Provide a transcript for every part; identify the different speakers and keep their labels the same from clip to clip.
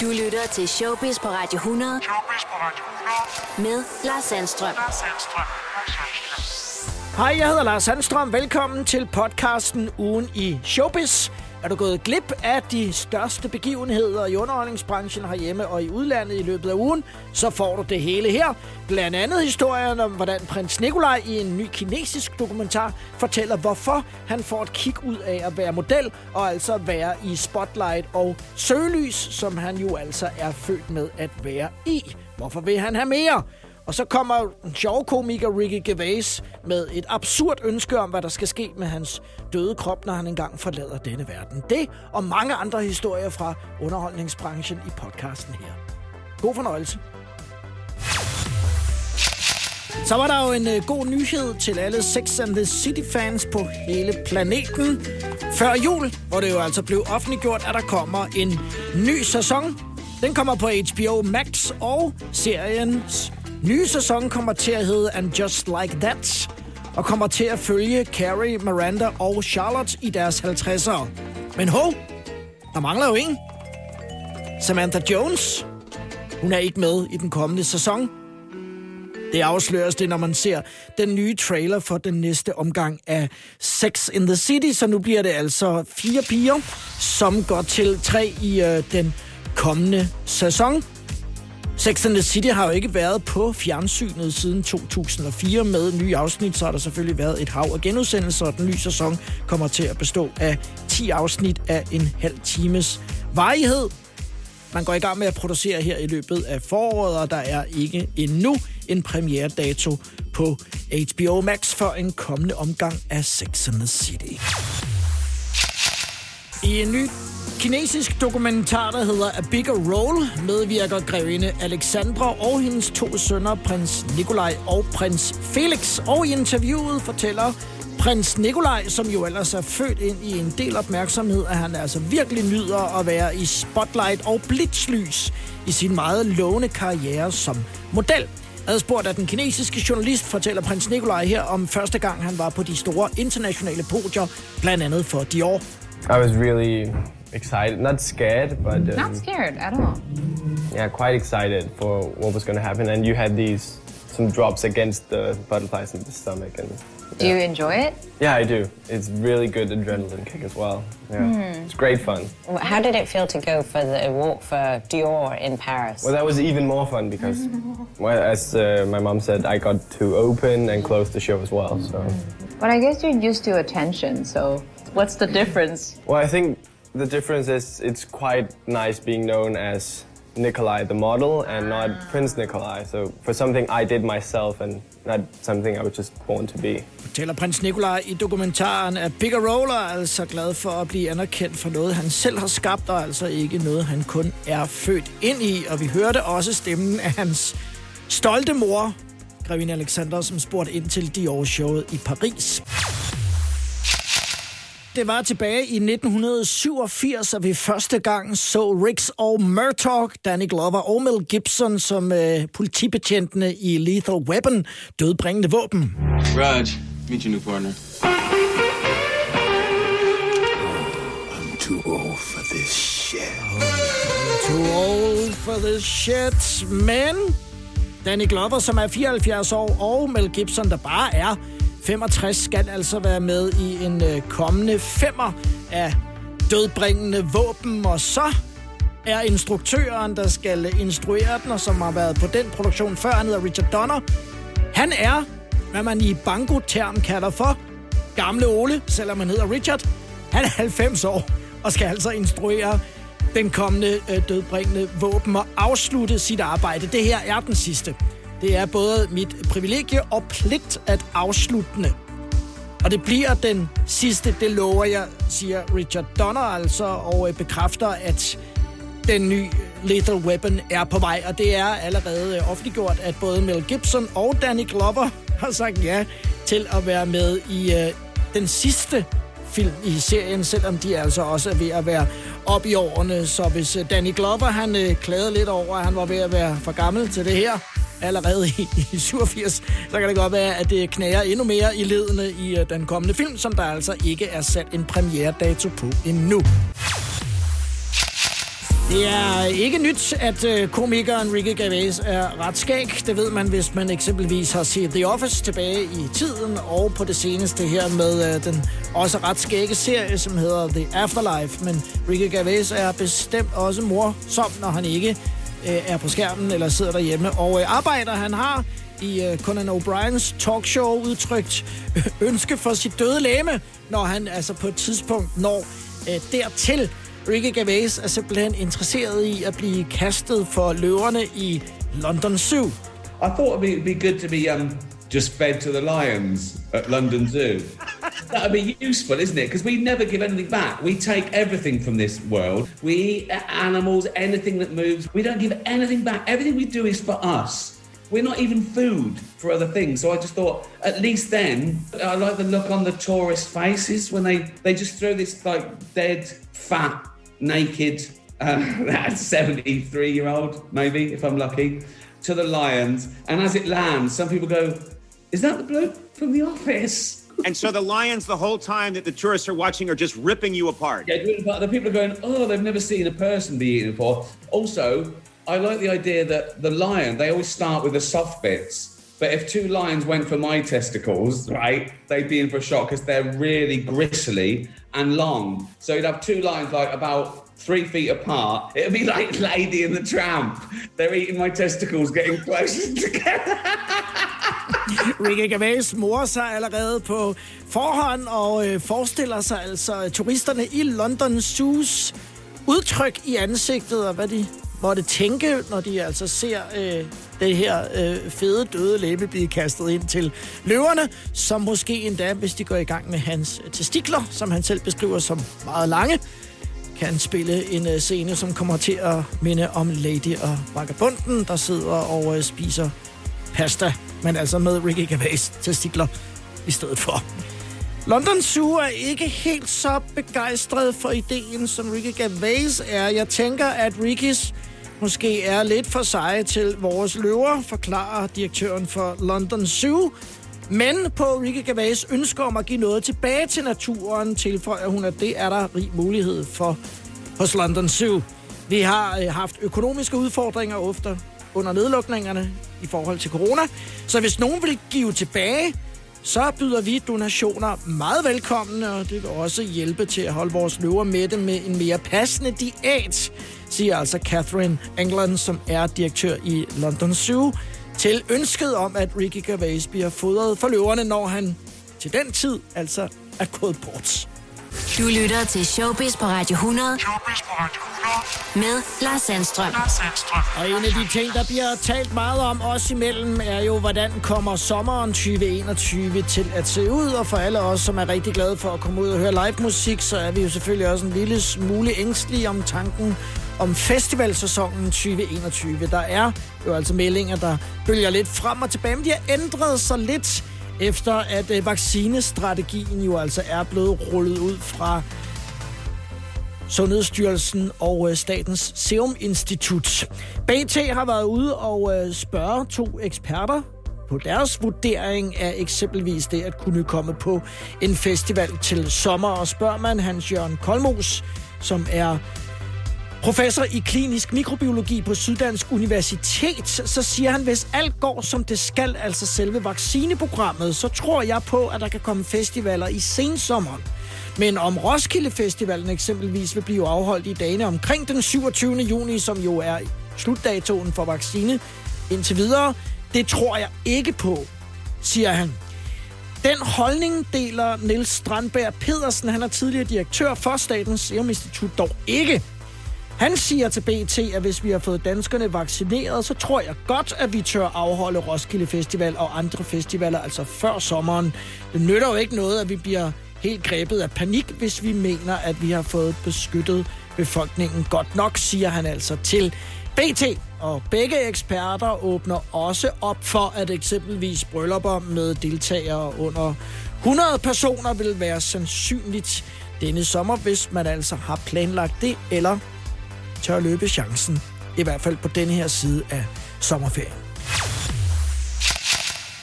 Speaker 1: Du lytter til Showbiz på Radio 100.
Speaker 2: Showbiz på Radio 100.
Speaker 1: Med Lars Sandstrøm.
Speaker 2: Lars Sandstrøm. Lars Sandstrøm.
Speaker 3: Hej, jeg hedder Lars Sandstrøm. Velkommen til podcasten Ugen i Showbiz. Er du gået glip af de største begivenheder i underholdningsbranchen herhjemme og i udlandet i løbet af ugen, så får du det hele her. Blandt andet historien om, hvordan prins Nikolaj i en ny kinesisk dokumentar fortæller, hvorfor han får et kig ud af at være model og altså være i spotlight og søgelys, som han jo altså er født med at være i. Hvorfor vil han have mere? Og så kommer en sjov komiker Ricky Gervais med et absurd ønske om, hvad der skal ske med hans døde krop, når han engang forlader denne verden. Det og mange andre historier fra underholdningsbranchen i podcasten her. God fornøjelse. Så var der jo en øh, god nyhed til alle Sex and the City-fans på hele planeten. Før jul, hvor det jo altså blev offentliggjort, at der kommer en ny sæson. Den kommer på HBO Max, og seriens nye sæson kommer til at hedde And Just Like That, og kommer til at følge Carrie, Miranda og Charlotte i deres 50'ere. Men ho, der mangler jo ingen. Samantha Jones. Hun er ikke med i den kommende sæson. Det afsløres det, når man ser den nye trailer for den næste omgang af Sex in the City. Så nu bliver det altså fire piger, som går til tre i øh, den kommende sæson. Sex and the City har jo ikke været på fjernsynet siden 2004 med nye afsnit, så har der selvfølgelig været et hav af genudsendelser, og den nye sæson kommer til at bestå af 10 afsnit af en halv times varighed. Man går i gang med at producere her i løbet af foråret, og der er ikke endnu en premieredato på HBO Max for en kommende omgang af Sex and the City. I en ny kinesisk dokumentar, der hedder A Bigger Role, medvirker grevinde Alexandra og hendes to sønner, prins Nikolaj og prins Felix. Og i interviewet fortæller prins Nikolaj, som jo ellers er født ind i en del opmærksomhed, at han altså virkelig nyder at være i spotlight og blitzlys i sin meget lovende karriere som model. Adspurgt af den kinesiske journalist fortæller prins Nikolaj her om første gang, han var på de store internationale podier, blandt andet for Dior.
Speaker 4: I was really excited, not scared, but um,
Speaker 5: Not scared at all.
Speaker 4: yeah, quite excited for what was going to happen. And you had these some drops against the butterflies in the stomach, and
Speaker 5: Do you enjoy it?
Speaker 4: yeah, I do. It's really good adrenaline kick as well. Yeah, it's great fun.
Speaker 6: How did it feel to go for the walk for Dior in Paris?
Speaker 4: Well, that was even more fun because, well, as uh, my mom said, I got to open and close the show as well. So,
Speaker 5: But I guess you're used to attention, so what's the difference?
Speaker 4: well, I think the difference is it's quite nice being known as Nikolai the model and not Prince Nikolai. So for something I did myself and not something I was just born to be.
Speaker 3: Fortæller prins Nikolaj i dokumentaren, at Bigger Roller er altså glad for at blive anerkendt for noget, han selv har skabt, og altså ikke noget, han kun er født ind i. Og vi hørte også stemmen af hans stolte mor, Grevinde Alexander, som spurgte ind til Dior-showet i Paris. Det var tilbage i 1987, at vi første gang så Riggs og Murtaugh, Danny Glover og Mel Gibson som øh, politibetjentene i Lethal Weapon, dødbringende våben.
Speaker 7: Raj, meet your new partner.
Speaker 8: I'm too old for this shit.
Speaker 3: Too old for this shit. Men Danny Glover, som er 74 år, og Mel Gibson, der bare er 65, skal altså være med i en øh, kommende femmer af dødbringende våben. Og så er instruktøren, der skal instruere den, og som har været på den produktion før, han hedder Richard Donner. Han er, hvad man i banko-term kalder for, gamle Ole, selvom han hedder Richard. Han er 90 år og skal altså instruere den kommende øh, dødbringende våben og afslutte sit arbejde. Det her er den sidste. Det er både mit privilegie og pligt at afsluttende. Og det bliver den sidste, det lover jeg, siger Richard Donner altså, og øh, bekræfter, at den nye Lethal Weapon er på vej, og det er allerede øh, offentliggjort, at både Mel Gibson og Danny Glover har sagt ja til at være med i øh, den sidste film i serien, selvom de altså også er ved at være op i årene. Så hvis øh, Danny Glover han øh, klagede lidt over, at han var ved at være for gammel til det her, allerede i, i 87, så kan det godt være, at det knager endnu mere i ledene i øh, den kommende film, som der altså ikke er sat en premiere-dato på endnu. Det er øh, ikke nyt, at øh, komikeren Ricky Gervais er ret skæg. Det ved man, hvis man eksempelvis har set The Office tilbage i tiden, og på det seneste her med den også ret skægge serie, som hedder The Afterlife. Men Ricky Gervais er bestemt også morsom, når han ikke øh, er på skærmen eller sidder derhjemme. Og øh, arbejder han har i øh, Conan O'Briens talkshow udtrykt øh, ønske for sit døde læme, når han altså på et tidspunkt når dertil. Ricky Gervais er simpelthen interesseret i at blive kastet for løverne i London Zoo. I
Speaker 9: thought it'd be good to be um, just fed to the lions at London Zoo. That'd be useful, isn't it? Because we never give anything back. We take everything from this world. We eat animals, anything that moves. We don't give anything back. Everything we do is for us. We're not even food for other things. So I just thought, at least then, I like the look on the tourist faces when they, they just throw this like dead, fat naked, uh, 73 year old, maybe, if I'm lucky, to the Lions. And as it lands, some people go, Is that the bloke from The Office?
Speaker 10: And so the lions, the whole time that the tourists are watching, are just ripping you apart.
Speaker 9: Yeah, the people are going, oh, they've never seen a person be eaten before. Also, I like the idea that the lion, they always start with the soft bits. But if two lions went for my testicles, right, they'd be in for a shock because they're really gristly and long. So you'd have two lions like about three feet apart. It'd be like Lady and the Tramp. They're eating my testicles, getting closer together.
Speaker 3: Ricky Gervais morer sig allerede på forhånd og øh, forestiller sig altså øh, turisterne i London Zoos udtryk i ansigtet og hvad de måtte tænke, når de altså ser øh, det her øh, fede døde læbe blive kastet ind til løverne, som måske endda, hvis de går i gang med hans øh, testikler, som han selv beskriver som meget lange, kan spille en øh, scene, som kommer til at minde om Lady og Vagabunden, der sidder og øh, spiser pasta, men altså med Ricky Gervais testikler i stedet for. London Zoo er ikke helt så begejstret for ideen, som Ricky Gervais er. Jeg tænker, at Rickys måske er lidt for seje til vores løver, forklarer direktøren for London Zoo. Men på Ricky Gervais ønsker om at give noget tilbage til naturen, tilføjer hun, at det er der rig mulighed for hos London Zoo. Vi har øh, haft økonomiske udfordringer ofte under nedlukningerne i forhold til corona. Så hvis nogen vil give tilbage, så byder vi donationer meget velkomne, og det vil også hjælpe til at holde vores løver med det med en mere passende diæt, siger altså Catherine England, som er direktør i London Zoo, til ønsket om, at Ricky Gervais bliver fodret for løverne, når han til den tid altså er gået bort.
Speaker 1: Du lytter til Showbiz på Radio 100.
Speaker 2: Showbiz på Radio 100.
Speaker 1: Med Lars Sandstrøm.
Speaker 2: Lars Sandstrøm.
Speaker 3: Og en af de ting, der bliver talt meget om os imellem, er jo, hvordan kommer sommeren 2021 til at se ud. Og for alle os, som er rigtig glade for at komme ud og høre live musik, så er vi jo selvfølgelig også en lille smule ængstelige om tanken om festivalsæsonen 2021. Der er jo altså meldinger, der bølger lidt frem og tilbage, men de har ændret sig lidt efter at øh, vaccinestrategien jo altså er blevet rullet ud fra Sundhedsstyrelsen og øh, Statens Serum Institut. BT har været ude og øh, spørge to eksperter på deres vurdering af eksempelvis det at kunne komme på en festival til sommer. Og spørger man Hans Jørgen Kolmos, som er Professor i klinisk mikrobiologi på Syddansk Universitet, så siger han, hvis alt går som det skal, altså selve vaccineprogrammet, så tror jeg på, at der kan komme festivaler i sensommeren. Men om Roskilde Festivalen eksempelvis vil blive afholdt i dagene omkring den 27. juni, som jo er slutdatoen for vaccine indtil videre, det tror jeg ikke på, siger han. Den holdning deler Niels Strandberg Pedersen, han er tidligere direktør for Statens Serum Institut, dog ikke han siger til BT, at hvis vi har fået danskerne vaccineret, så tror jeg godt, at vi tør afholde Roskilde Festival og andre festivaler, altså før sommeren. Det nytter jo ikke noget, at vi bliver helt grebet af panik, hvis vi mener, at vi har fået beskyttet befolkningen godt nok, siger han altså til BT. Og begge eksperter åbner også op for, at eksempelvis bryllupper med deltagere under 100 personer vil være sandsynligt denne sommer, hvis man altså har planlagt det, eller tør løbe chancen. I hvert fald på denne her side af sommerferien.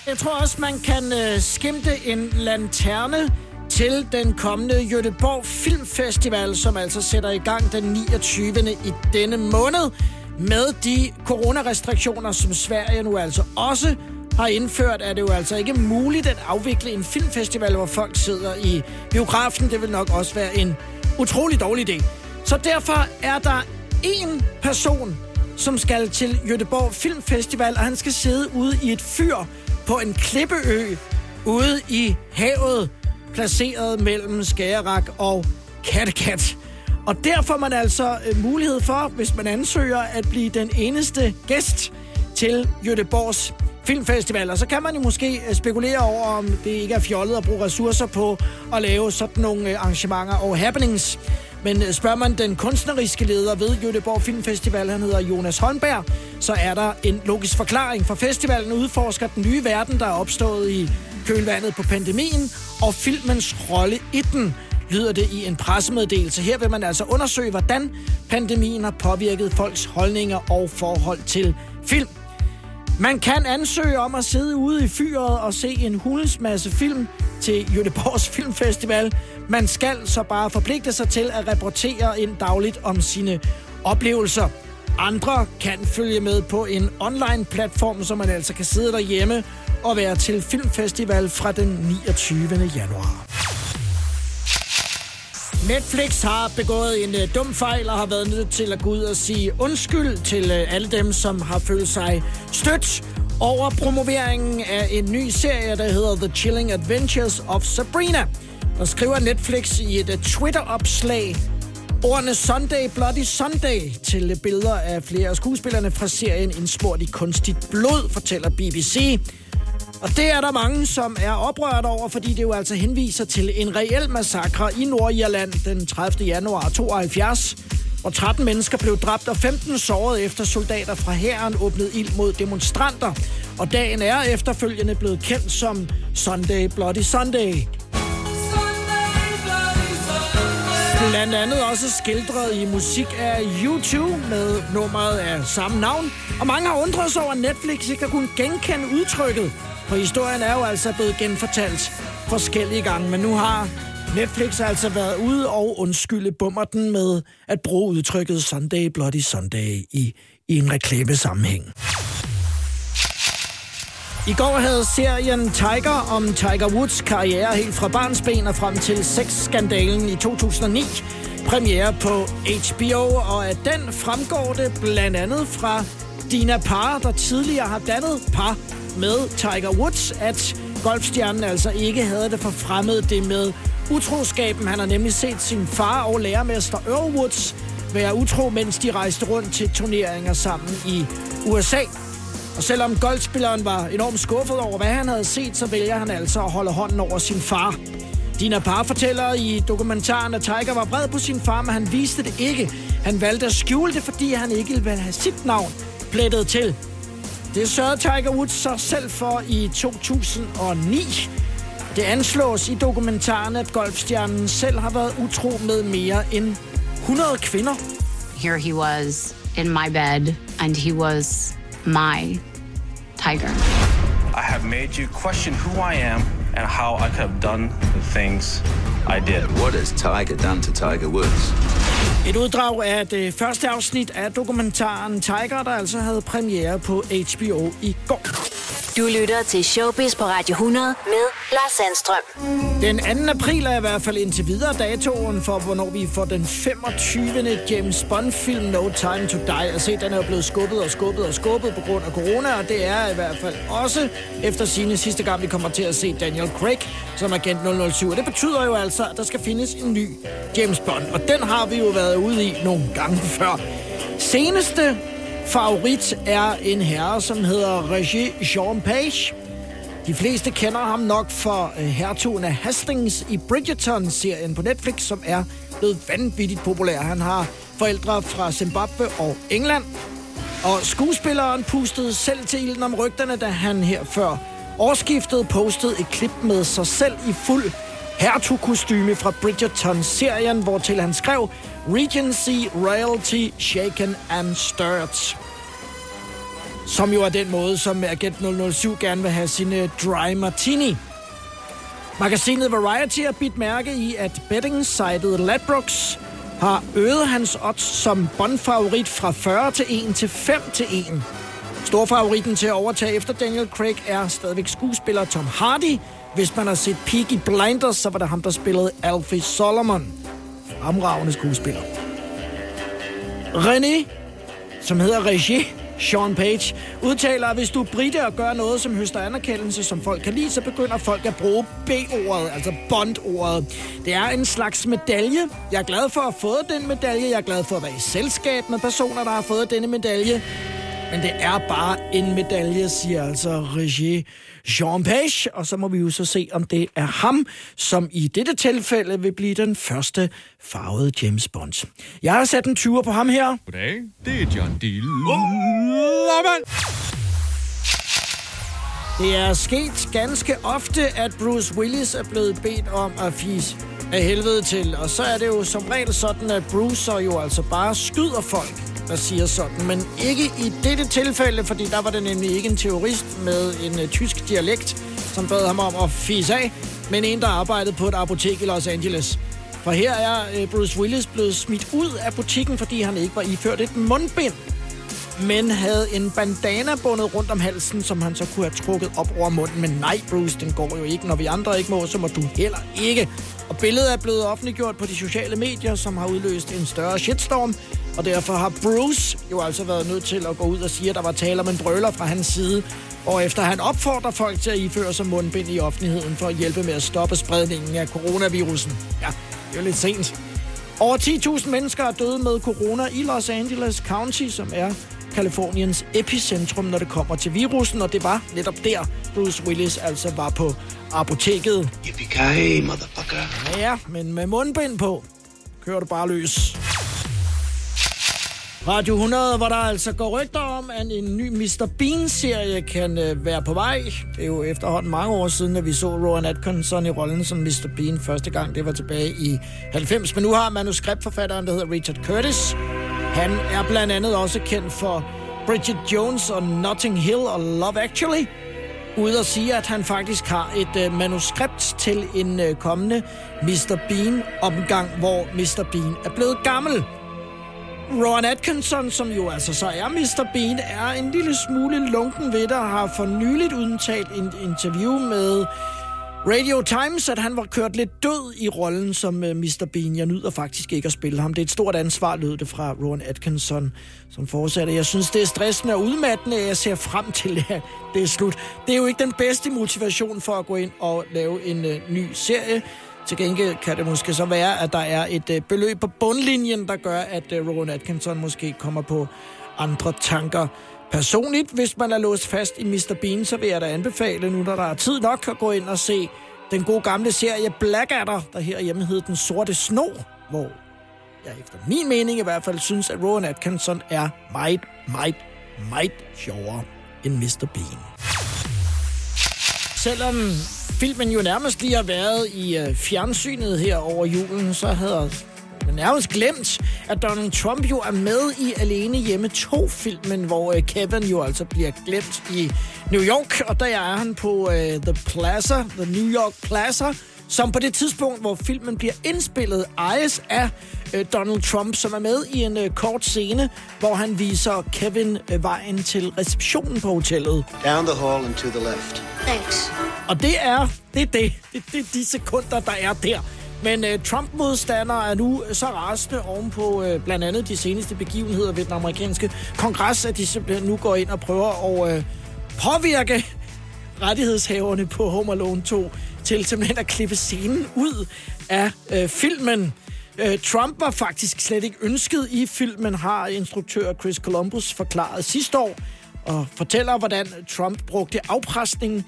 Speaker 3: Jeg tror også, man kan øh, skimte en lanterne til den kommende Göteborg Filmfestival, som altså sætter i gang den 29. i denne måned med de coronarestriktioner, som Sverige nu altså også har indført, er det jo altså ikke muligt at afvikle en filmfestival, hvor folk sidder i biografen. Det vil nok også være en utrolig dårlig idé. Så derfor er der én person, som skal til Göteborg Filmfestival, og han skal sidde ude i et fyr på en klippeø ude i havet, placeret mellem Skagerrak og Kattegat. Og der får man altså øh, mulighed for, hvis man ansøger, at blive den eneste gæst til Göteborgs Filmfestival. Og så kan man jo måske øh, spekulere over, om det ikke er fjollet at bruge ressourcer på at lave sådan nogle øh, arrangementer og happenings. Men øh, spørger man den kunstneriske leder ved Göteborg Filmfestival, han hedder Jonas Holmberg, så er der en logisk forklaring. For festivalen udforsker den nye verden, der er opstået i kølvandet på pandemien, og filmens rolle i den lyder det i en pressemeddelelse. Her vil man altså undersøge, hvordan pandemien har påvirket folks holdninger og forhold til film. Man kan ansøge om at sidde ude i fyret og se en hulens masse film til Jødeborgs Filmfestival. Man skal så bare forpligte sig til at rapportere ind dagligt om sine oplevelser. Andre kan følge med på en online-platform, så man altså kan sidde derhjemme og være til filmfestival fra den 29. januar. Netflix har begået en uh, dum fejl og har været nødt til at gå ud og sige undskyld til uh, alle dem, som har følt sig stødt over promoveringen af en ny serie, der hedder The Chilling Adventures of Sabrina. Der skriver Netflix i et øh, Twitter-opslag ordene Sunday Bloody Sunday til billeder af flere af skuespillerne fra serien Indsmurt i kunstigt blod, fortæller BBC. Og det er der mange, som er oprørt over, fordi det jo altså henviser til en reel massakre i Nordirland den 30. januar 72, hvor 13 mennesker blev dræbt og 15 såret efter soldater fra hæren åbnede ild mod demonstranter. Og dagen er efterfølgende blevet kendt som Sunday Bloody Sunday. Blandt andet også skildret i musik af YouTube med nummeret af samme navn. Og mange har undret sig over, at Netflix ikke har kunnet genkende udtrykket. For historien er jo altså blevet genfortalt forskellige gange, men nu har Netflix har altså været ude og undskylde bummerten med at bruge udtrykket Sunday Bloody Sunday i, i en reklamesammenhæng. I går havde serien Tiger om Tiger Woods karriere helt fra barnsben og frem til sexskandalen i 2009 premiere på HBO, og af den fremgår det blandt andet fra Dina Parr, der tidligere har dannet par med Tiger Woods, at golfstjernen altså ikke havde det for fremmed det med utroskaben. Han har nemlig set sin far og lærermester Earl Woods være utro, mens de rejste rundt til turneringer sammen i USA. Og selvom golfspilleren var enormt skuffet over, hvad han havde set, så vælger han altså at holde hånden over sin far. Dina Parr fortæller i dokumentaren, at Tiger var vred på sin far, men han viste det ikke. Han valgte at skjule det, fordi han ikke ville have sit navn plettet til. Det sørgede Tiger Woods sig selv for i 2009. Det anslås i dokumentaren, at golfstjernen selv har været utro med mere end 100 kvinder.
Speaker 11: Here he was in my bed, and he was my tiger.
Speaker 12: I have made you question who I am and how I could have done the things I did.
Speaker 8: What has Tiger done to Tiger Woods?
Speaker 3: Et uddrag af det første afsnit af dokumentaren Tiger, der altså havde premiere på HBO i går.
Speaker 1: Du lytter til Showbiz på Radio 100 med Lars Sandstrøm.
Speaker 3: Den 2. april er i hvert fald indtil videre datoen for, hvornår vi får den 25. James Bond-film No Time to Die. at se, den er jo blevet skubbet og skubbet og skubbet på grund af corona, og det er i hvert fald også efter sine sidste gang, vi kommer til at se Daniel Craig som agent 007. Og det betyder jo altså, at der skal findes en ny James Bond, og den har vi jo været ude i nogle gange før. Seneste favorit er en herre, som hedder Regé Jean Page. De fleste kender ham nok for øh, hertugen af Hastings i Bridgerton-serien på Netflix, som er blevet vanvittigt populær. Han har forældre fra Zimbabwe og England. Og skuespilleren pustede selv til ilden om rygterne, da han her før årsskiftet postede et klip med sig selv i fuld hertugkostyme fra Bridgerton-serien, hvor til han skrev Regency Royalty Shaken and Stirred. Som jo er den måde, som Agent 007 gerne vil have sine dry martini. Magasinet Variety har bidt mærke i, at betting-sitet Ladbrokes har øget hans odds som bondfavorit fra 40 til 1 til 5 til 1. Storfavoritten til at overtage efter Daniel Craig er stadigvæk skuespiller Tom Hardy. Hvis man har set Peaky Blinders, så var det ham, der spillede Alfie Solomon. Fremragende skuespiller. René, som hedder Regie, Sean Page, udtaler, at hvis du er brite og gør noget, som høster anerkendelse, som folk kan lide, så begynder folk at bruge B-ordet, altså Bond-ordet. Det er en slags medalje. Jeg er glad for at have fået den medalje. Jeg er glad for at være i selskab med personer, der har fået denne medalje. Men det er bare en medalje, siger altså Regie Jean Page, og så må vi jo så se, om det er ham, som i dette tilfælde vil blive den første farvede James Bond. Jeg har sat en 20'er på ham her.
Speaker 13: Goddag, det er John Deal.
Speaker 3: Det er sket ganske ofte, at Bruce Willis er blevet bedt om at fise af helvede til, og så er det jo som regel sådan, at Bruce så jo altså bare skyder folk der siger sådan, men ikke i dette tilfælde, fordi der var det nemlig ikke en terrorist med en uh, tysk dialekt, som bad ham om at fise af, men en, der arbejdede på et apotek i Los Angeles. For her er uh, Bruce Willis blevet smidt ud af butikken, fordi han ikke var iført et mundbind, men havde en bandana bundet rundt om halsen, som han så kunne have trukket op over munden. Men nej, Bruce, den går jo ikke. Når vi andre ikke må, så må du heller ikke. Og billedet er blevet offentliggjort på de sociale medier, som har udløst en større shitstorm. Og derfor har Bruce jo altså været nødt til at gå ud og sige, at der var tale om en brøler fra hans side. Og efter han opfordrer folk til at iføre sig mundbind i offentligheden for at hjælpe med at stoppe spredningen af coronavirusen. Ja, det er jo lidt sent. Over 10.000 mennesker er døde med corona i Los Angeles County, som er Kaliforniens epicentrum, når det kommer til virusen, og det var netop der, Bruce Willis altså var på apoteket.
Speaker 8: Yippee motherfucker.
Speaker 3: Ja, men med mundbind på, kører du bare løs. Radio 100, hvor der altså går rygter om, at en ny Mr. Bean-serie kan øh, være på vej. Det er jo efterhånden mange år siden, at vi så Rowan Atkinson i rollen som Mr. Bean første gang. Det var tilbage i 90. Men nu har manuskriptforfatteren, der hedder Richard Curtis. Han er blandt andet også kendt for Bridget Jones og Notting Hill og Love Actually. Ude at sige, at han faktisk har et øh, manuskript til en øh, kommende Mr. Bean-omgang, hvor Mr. Bean er blevet gammel. Rowan Atkinson, som jo altså så er Mr. Bean, er en lille smule lunken ved det og har for nyligt udtalt en interview med Radio Times, at han var kørt lidt død i rollen som øh, uh, Mr. Bean. Jeg nyder faktisk ikke at spille ham. Det er et stort ansvar, lød det fra Rowan Atkinson, som fortsatte. Jeg synes, det er stressende og udmattende, jeg ser frem til, at det er slut. Det er jo ikke den bedste motivation for at gå ind og lave en uh, ny serie. Til gengæld kan det måske så være, at der er et øh, beløb på bundlinjen, der gør, at øh, Rowan Atkinson måske kommer på andre tanker. Personligt, hvis man er låst fast i Mr. Bean, så vil jeg da anbefale, nu når der er tid nok, at gå ind og se den gode gamle serie Blackadder, der her hjemme hed Den Sorte Sno, hvor jeg efter min mening i hvert fald synes, at Rowan Atkinson er meget, meget, meget sjovere end Mr. Bean. Selvom filmen jo nærmest lige har været i øh, fjernsynet her over julen, så havde jeg nærmest glemt, at Donald Trump jo er med i Alene Hjemme 2-filmen, hvor øh, Kevin jo altså bliver glemt i New York, og der er han på uh, The Plaza, The New York Plaza, som på det tidspunkt, hvor filmen bliver indspillet, ejes af uh, Donald Trump, som er med i en uh, kort scene, hvor han viser Kevin uh, vejen til receptionen på hotellet.
Speaker 14: Down the hall and to the left.
Speaker 1: Thanks.
Speaker 3: Og det er det, er det. det, det er de sekunder, der er der. Men uh, Trump-modstandere er nu så rasende ovenpå uh, blandt andet de seneste begivenheder ved den amerikanske kongres, at de simpelthen nu går ind og prøver at uh, påvirke rettighedshaverne på Home Alone 2 til simpelthen at klippe scenen ud af øh, filmen. Øh, Trump var faktisk slet ikke ønsket i filmen, har instruktør Chris Columbus forklaret sidste år, og fortæller, hvordan Trump brugte afpresningen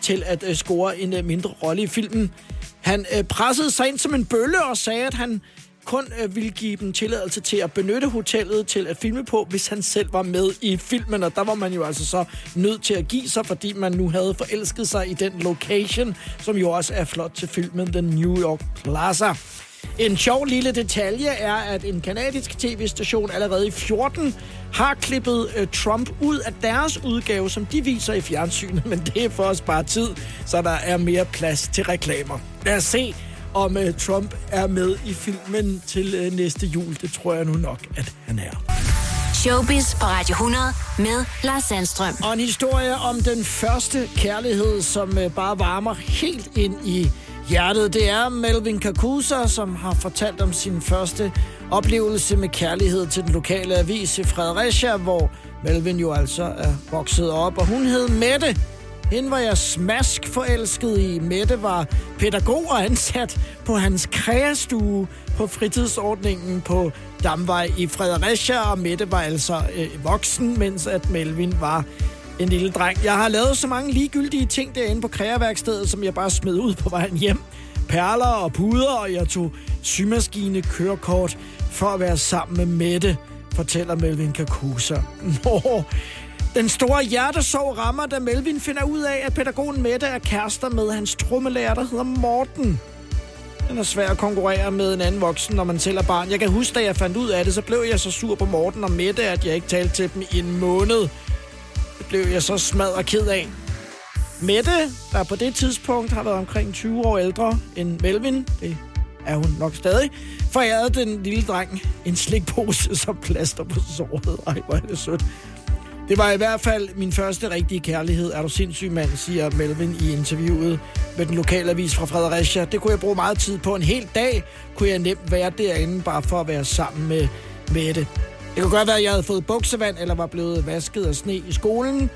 Speaker 3: til at øh, score en øh, mindre rolle i filmen. Han øh, pressede sig ind som en bølle og sagde, at han kun øh, ville give dem tilladelse til at benytte hotellet til at filme på, hvis han selv var med i filmen. Og der var man jo altså så nødt til at give sig, fordi man nu havde forelsket sig i den location, som jo også er flot til filmen The New York Plaza. En sjov lille detalje er, at en kanadisk tv-station allerede i 14 har klippet øh, Trump ud af deres udgave, som de viser i fjernsynet, men det er for os bare tid, så der er mere plads til reklamer. Lad os se, om øh, Trump er med i filmen til øh, næste jul. Det tror jeg nu nok, at han er.
Speaker 1: Showbiz på Radio 100 med Lars Sandstrøm.
Speaker 3: Og en historie om den første kærlighed, som øh, bare varmer helt ind i hjertet. Det er Melvin Kakusa, som har fortalt om sin første oplevelse med kærlighed til den lokale avis i Fredericia, hvor Melvin jo altså er vokset op. Og hun hed Mette. Hende var jeg smask forelsket i. Mette var pædagog og ansat på hans kreastue på fritidsordningen på Damvej i Fredericia, og Mette var altså øh, voksen, mens at Melvin var en lille dreng. Jeg har lavet så mange ligegyldige ting derinde på kreaværkstedet, som jeg bare smed ud på vejen hjem. Perler og puder, og jeg tog symaskine kørekort for at være sammen med Mette, fortæller Melvin Kakusa. Nå, den store hjertesorg rammer, da Melvin finder ud af, at pædagogen Mette er kærester med hans trommelærer, der hedder Morten. Den er svær at konkurrere med en anden voksen, når man selv er barn. Jeg kan huske, da jeg fandt ud af det, så blev jeg så sur på Morten og Mette, at jeg ikke talte til dem i en måned. Det blev jeg så smad og ked af. Mette, der på det tidspunkt har været omkring 20 år ældre end Melvin, det er hun nok stadig, forærede den lille dreng en slikpose som plaster på såret. Ej, hvor er det sødt. Det var i hvert fald min første rigtige kærlighed. Er du sindssyg mand, siger Melvin i interviewet med den lokale avis fra Fredericia. Det kunne jeg bruge meget tid på. En hel dag kunne jeg nemt være derinde, bare for at være sammen med Mette. Det kunne godt være, at jeg havde fået buksevand, eller var blevet vasket af sne i skolen.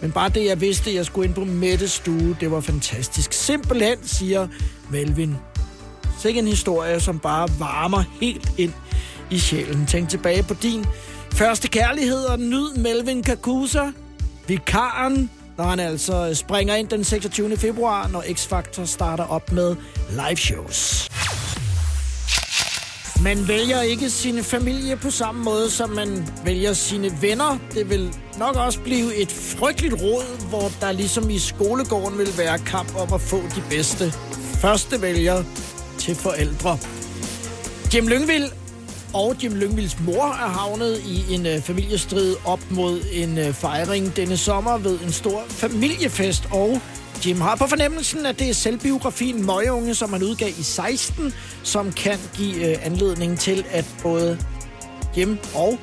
Speaker 3: Men bare det, jeg vidste, at jeg skulle ind på Mettes stue, det var fantastisk. Simpelthen, siger Melvin. Sikke en historie, som bare varmer helt ind i sjælen. Tænk tilbage på din første kærlighed og nyd Melvin Kakusa, vikaren, når han altså øh, springer ind den 26. februar, når X-Factor starter op med live shows. Man vælger ikke sin familie på samme måde, som man vælger sine venner. Det vil nok også blive et frygteligt råd, hvor der ligesom i skolegården vil være kamp om at få de bedste første vælger til forældre. Jim Lyngvild og Jim Lyngvilds mor er havnet i en øh, familiestrid op mod en øh, fejring denne sommer ved en stor familiefest. Og Jim har på fornemmelsen, at det er selvbiografien Møgeunge, som han udgav i 16, som kan give øh, anledning til, at både Jim og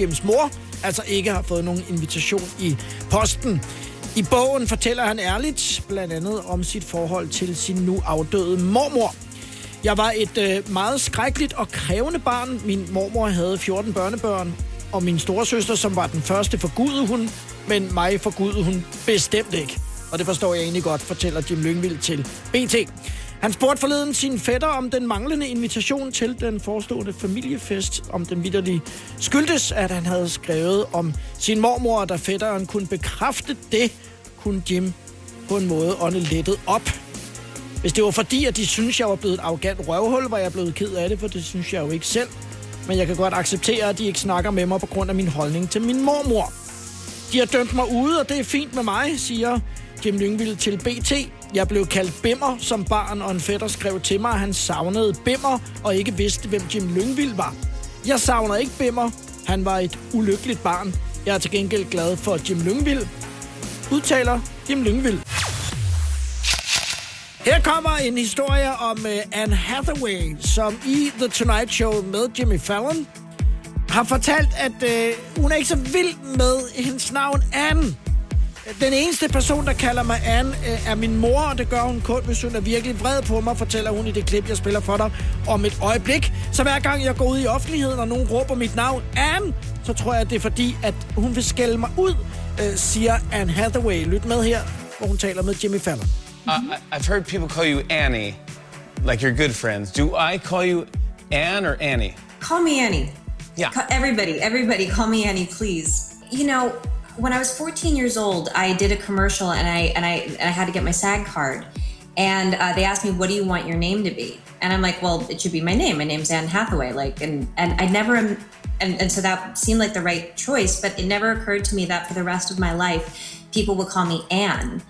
Speaker 3: Jims mor altså ikke har fået nogen invitation i posten. I bogen fortæller han ærligt blandt andet om sit forhold til sin nu afdøde mormor. Jeg var et øh, meget skrækkeligt og krævende barn. Min mormor havde 14 børnebørn, og min storesøster, som var den første, forgudede hun, men mig forgudede hun bestemt ikke. Og det forstår jeg egentlig godt, fortæller Jim Lyngvild til BT. Han spurgte forleden sin fætter om den manglende invitation til den forestående familiefest, om den vidderlige skyldtes, at han havde skrevet om sin mormor, da fætteren kunne bekræfte det, kunne Jim på en måde ånde lettet op. Hvis det var fordi, at de synes, jeg var blevet et arrogant røvhul, var jeg blevet ked af det, for det synes jeg jo ikke selv. Men jeg kan godt acceptere, at de ikke snakker med mig på grund af min holdning til min mormor. De har dømt mig ude, og det er fint med mig, siger Jim Lyngvild til BT. Jeg blev kaldt Bimmer som barn, og en fætter skrev til mig, at han savnede Bimmer og ikke vidste, hvem Jim Lyngvild var. Jeg savner ikke Bimmer. Han var et ulykkeligt barn. Jeg er til gengæld glad for Jim Lyngvild. Udtaler Jim Lyngvild. Her kommer en historie om uh, Anne Hathaway, som i The Tonight Show med Jimmy Fallon har fortalt, at uh, hun er ikke så vild med hendes navn Anne. Den eneste person, der kalder mig Anne, uh, er min mor, og det gør hun kun, hvis hun er virkelig vred på mig, fortæller hun i det klip, jeg spiller for dig om et øjeblik. Så hver gang jeg går ud i offentligheden, og nogen råber mit navn Anne, så tror jeg, at det er fordi, at hun vil skælde mig ud, uh, siger Anne Hathaway. Lyt med her, hvor hun taler med Jimmy Fallon.
Speaker 13: I- I've heard people call you Annie, like you're good friends. Do I call you Anne or Annie?
Speaker 15: Call me Annie.
Speaker 13: Yeah.
Speaker 15: Ca- Everybody, everybody, call me Annie, please. You know, when I was 14 years old, I did a commercial and I and I and I had to get my SAG card, and uh, they asked me, "What do you want your name to be?" And I'm like, "Well, it should be my name. My name's Anne Hathaway." Like, and and I never, and and so that seemed like the right choice, but it never occurred to me that for the rest of my life, people would call me Anne.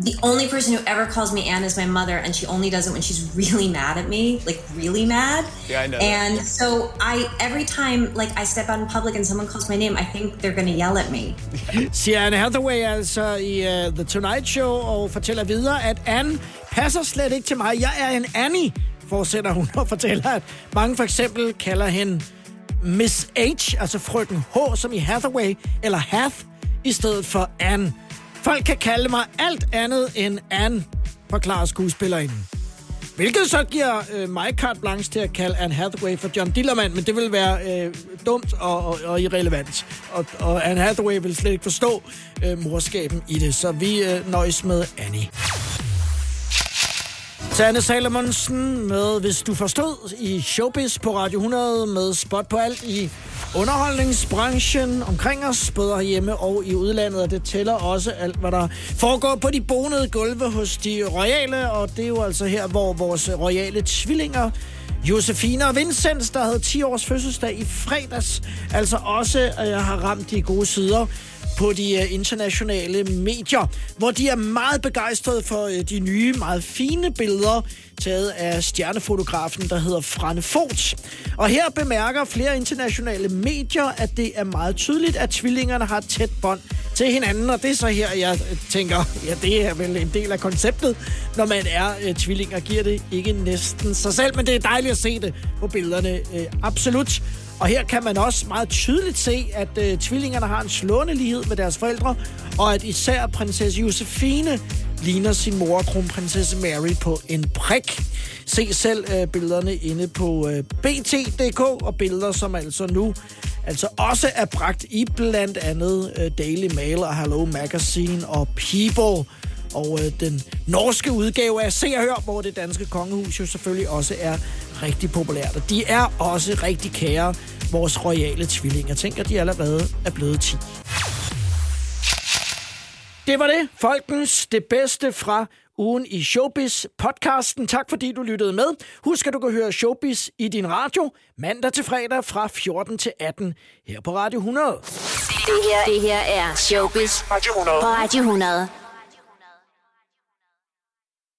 Speaker 15: The only person who ever calls me Anne is my mother, and she only does it when she's really mad at me, like really mad.
Speaker 13: Yeah, I know.
Speaker 15: And so I, every time like I step out in public and someone calls my name, I think they're gonna yell at me.
Speaker 3: Siger Anne Hathaway altså i uh, The Tonight Show og fortæller videre, at Anne passer slet ikke til mig. Jeg er en Annie, fortsætter hun og fortæller, at mange for eksempel kalder hende Miss H, altså frøken H, som i Hathaway, eller Hath, i stedet for Anne. Folk kan kalde mig alt andet end Anne, forklarer skuespillerinden. Hvilket så giver øh, mig carte blanche til at kalde Anne Hathaway for John Dillermand, men det vil være øh, dumt og, og, og irrelevant. Og, og Anne Hathaway vil slet ikke forstå øh, morskaben i det, så vi øh, nøjes med Annie. Sanne Salomonsen med Hvis du forstod i Showbiz på Radio 100 med spot på alt i underholdningsbranchen omkring os, både herhjemme og i udlandet, og det tæller også alt, hvad der foregår på de bonede gulve hos de royale, og det er jo altså her, hvor vores royale tvillinger Josefine og Vincent, der havde 10 års fødselsdag i fredags, altså også øh, har ramt de gode sider på de øh, internationale medier, hvor de er meget begejstrede for øh, de nye, meget fine billeder taget af stjernefotografen, der hedder Franne Fort. Og her bemærker flere internationale medier, at det er meget tydeligt, at tvillingerne har tæt bånd til hinanden, og det er så her, jeg øh, tænker, ja, det er vel en del af konceptet. Når man er øh, tvillinger, giver det ikke næsten sig selv, men det er dejligt at se det på billederne, øh, absolut. Og her kan man også meget tydeligt se, at øh, tvillingerne har en slående lighed med deres forældre, og at især prinsesse Josefine ligner sin mor, kronprinsesse Mary, på en prik. Se selv øh, billederne inde på øh, bt.dk, og billeder, som altså nu altså også er bragt i blandt andet øh, Daily Mail og Hello Magazine og People. Og øh, den norske udgave af Se og Hør, hvor det danske kongehus jo selvfølgelig også er rigtig populært. Og de er også rigtig kære, vores royale tvillinger. Tænk, at de allerede er blevet 10. Det var det, folkens. Det bedste fra ugen i Showbiz podcasten. Tak fordi du lyttede med. Husk at du kan høre Showbiz i din radio mandag til fredag fra 14 til 18 her på Radio 100.
Speaker 1: Det her, det her er Showbiz på Radio 100.